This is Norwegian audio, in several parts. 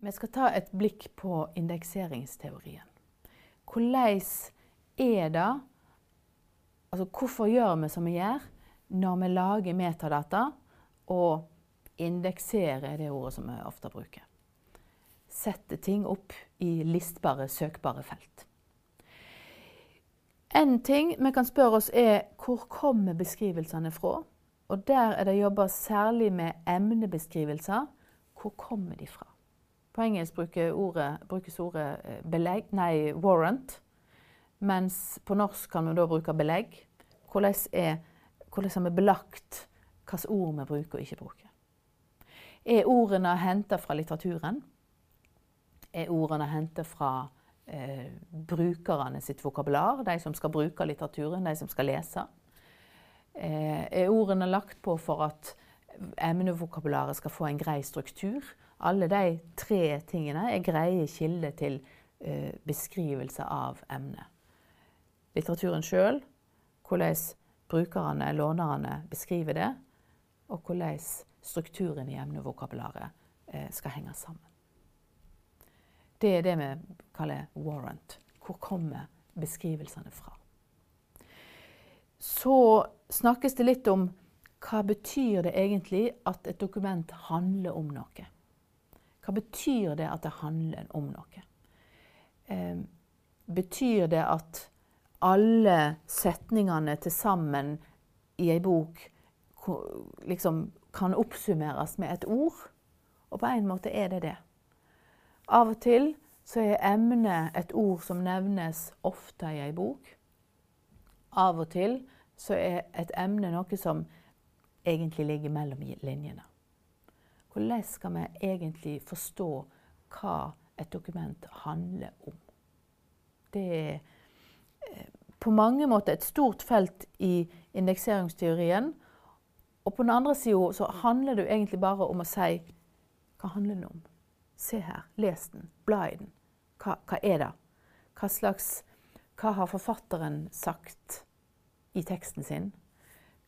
Vi skal ta et blikk på indekseringsteorien. Hvordan er det Altså hvorfor gjør vi som vi gjør når vi lager metadata og indekserer det ordet som vi ofte bruker? Setter ting opp i listbare, søkbare felt. En ting vi kan spørre oss er hvor kommer beskrivelsene fra? Og der er det jobba særlig med emnebeskrivelser. Hvor kommer de fra? På engelsk ordet, brukes ordet eh, belegg, nei, 'warrant'. Mens på norsk kan vi da bruke belegg. Hvordan, er, hvordan er vi belagt hvilke ord vi bruker og ikke bruker? Er ordene henta fra litteraturen? Er ordene henta fra eh, brukerne sitt vokabular? De som skal bruke litteraturen, de som skal lese? Eh, er ordene lagt på for at emnevokabularet skal få en grei struktur? Alle de tre tingene er greie kilder til eh, beskrivelse av emnet. Litteraturen sjøl, hvordan brukerne, lånerne, beskriver det, og hvordan strukturen i emnevokabularet eh, skal henge sammen. Det er det vi kaller warrant. Hvor kommer beskrivelsene fra? Så snakkes det litt om hva betyr det egentlig at et dokument handler om noe. Hva betyr det at det handler om noe? Eh, betyr det at alle setningene til sammen i ei bok liksom kan oppsummeres med et ord? Og på en måte er det det. Av og til så er emnet et ord som nevnes ofte i ei bok. Av og til så er et emne noe som egentlig ligger mellom linjene. Hvordan skal vi egentlig forstå hva et dokument handler om? Det er eh, på mange måter et stort felt i indekseringsteorien. Og på den andre sida så handler det jo egentlig bare om å si hva handler det om? Se her, les den, bla i den. Hva, hva er det? Hva slags Hva har forfatteren sagt i teksten sin?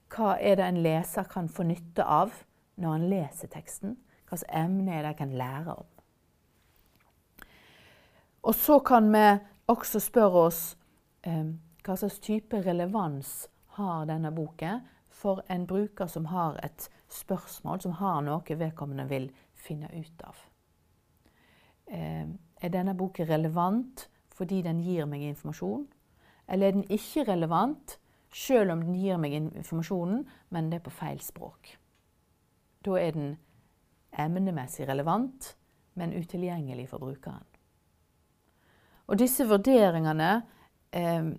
Hva er det en leser kan få nytte av? Når han leser teksten. Hvilket emne er det jeg kan lære om? Og så kan vi også spørre oss eh, hva slags type relevans har denne boken for en bruker som har et spørsmål, som har noe vedkommende vil finne ut av. Eh, er denne boken relevant fordi den gir meg informasjon? Eller er den ikke relevant selv om den gir meg informasjonen, men det er på feil språk? Da er den emnemessig relevant, men utilgjengelig for brukeren. Og disse vurderingene eh,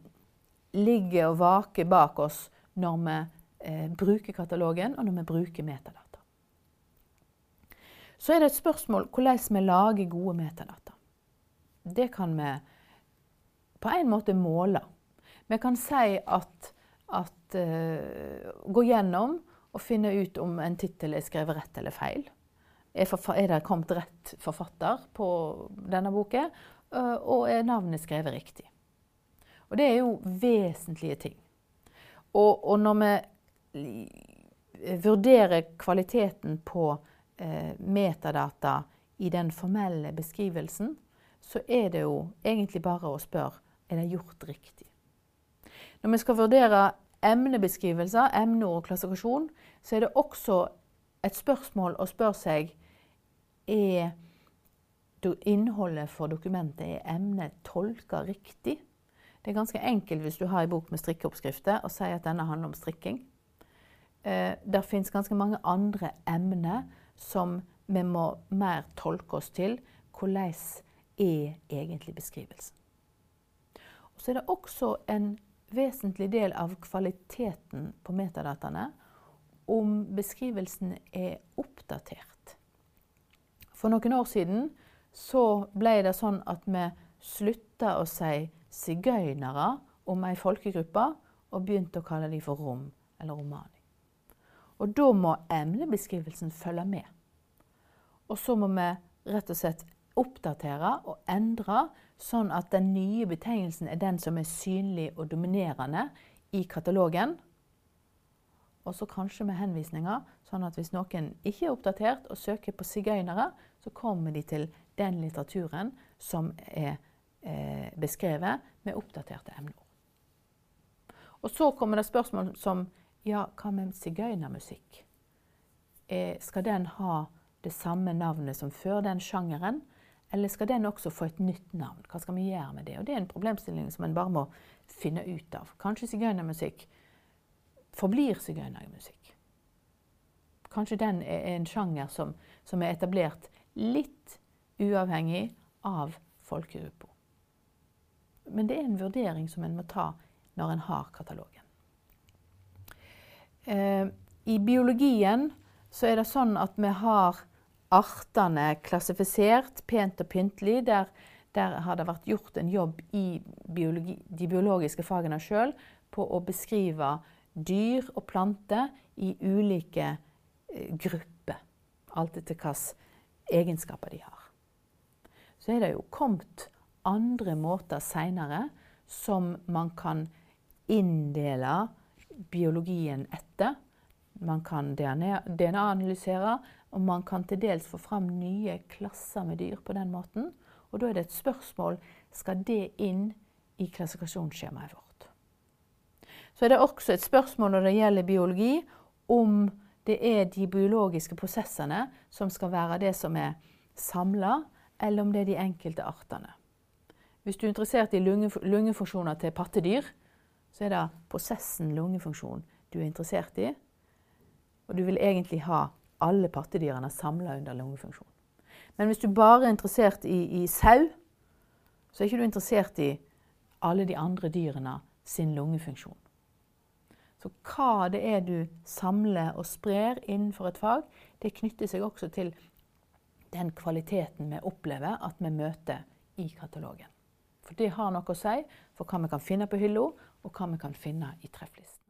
ligger og vaker bak oss når vi eh, bruker katalogen, og når vi bruker metadata. Så er det et spørsmål hvordan vi lager gode metadata. Det kan vi på en måte måle. Vi kan si at, at uh, Gå gjennom og finne ut om en tittel er skrevet rett eller feil. Er, er det kommet rett forfatter på denne boken? Øh, og er navnet skrevet riktig? Og det er jo vesentlige ting. Og, og når vi vurderer kvaliteten på eh, metadata i den formelle beskrivelsen, så er det jo egentlig bare å spørre er det gjort riktig. Når vi skal vurdere emnebeskrivelser, emneord og klassifikasjon, så er det også et spørsmål å spørre seg er innholdet for dokumentet er emnet tolka riktig. Det er ganske enkelt hvis du har en bok med strikkeoppskrifter og sier at denne handler om strikking. Eh, der fins ganske mange andre emner som vi må mer tolke oss til. Hvordan er egentlig beskrivelsen? Og så er det også en vesentlig del av kvaliteten på metadataene om beskrivelsen er oppdatert. For noen år siden så ble det sånn at vi slutta å si sigøynere om ei folkegruppe, og begynte å kalle dem for rom eller romani. Og da må emnebeskrivelsen følge med. Og så må vi rett og slett oppdatere og endre, sånn at den nye betegnelsen er den som er synlig og dominerende i katalogen. Og så kanskje med henvisninger, sånn at hvis noen ikke er oppdatert og søker på sigøynere, så kommer de til den litteraturen som er eh, beskrevet med oppdaterte emner. Og så kommer det spørsmål som ja, hva med sigøynermusikk? Eh, skal den ha det samme navnet som før den sjangeren? Eller skal den også få et nytt navn? Hva skal vi gjøre med det? Og Det er en problemstilling som en bare må finne ut av. Kanskje sigøynermusikk forblir sigøynermusikk. Kanskje den er en sjanger som, som er etablert litt uavhengig av folkegruppa. Men det er en vurdering som en må ta når en har katalogen. Eh, I biologien så er det sånn at vi har artene klassifisert pent og pyntelig. Der, der har det vært gjort en jobb i biologi, de biologiske fagene sjøl på å beskrive dyr og planter i ulike eh, grupper. Alt etter hvilke egenskaper de har. Så er det jo kommet andre måter seinere som man kan inndele biologien etter. Man kan DNA-analysere, og man kan til dels få fram nye klasser med dyr på den måten. Og da er det et spørsmål skal det inn i klassifikasjonsskjemaet vårt. Så er det også et spørsmål når det gjelder biologi, om det er de biologiske prosessene som skal være det som er samla, eller om det er de enkelte artene. Hvis du er interessert i lungefunksjoner til pattedyr, så er det prosessen lungefunksjon du er interessert i. Og du vil egentlig ha alle pattedyrene samla under lungefunksjon. Men hvis du bare er interessert i, i sau, så er ikke du interessert i alle de andre dyrene sin lungefunksjon. Så hva det er du samler og sprer innenfor et fag, det knytter seg også til den kvaliteten vi opplever at vi møter i katalogen. For det har noe å si for hva vi kan finne på hylla, og hva vi kan finne i trefflisten.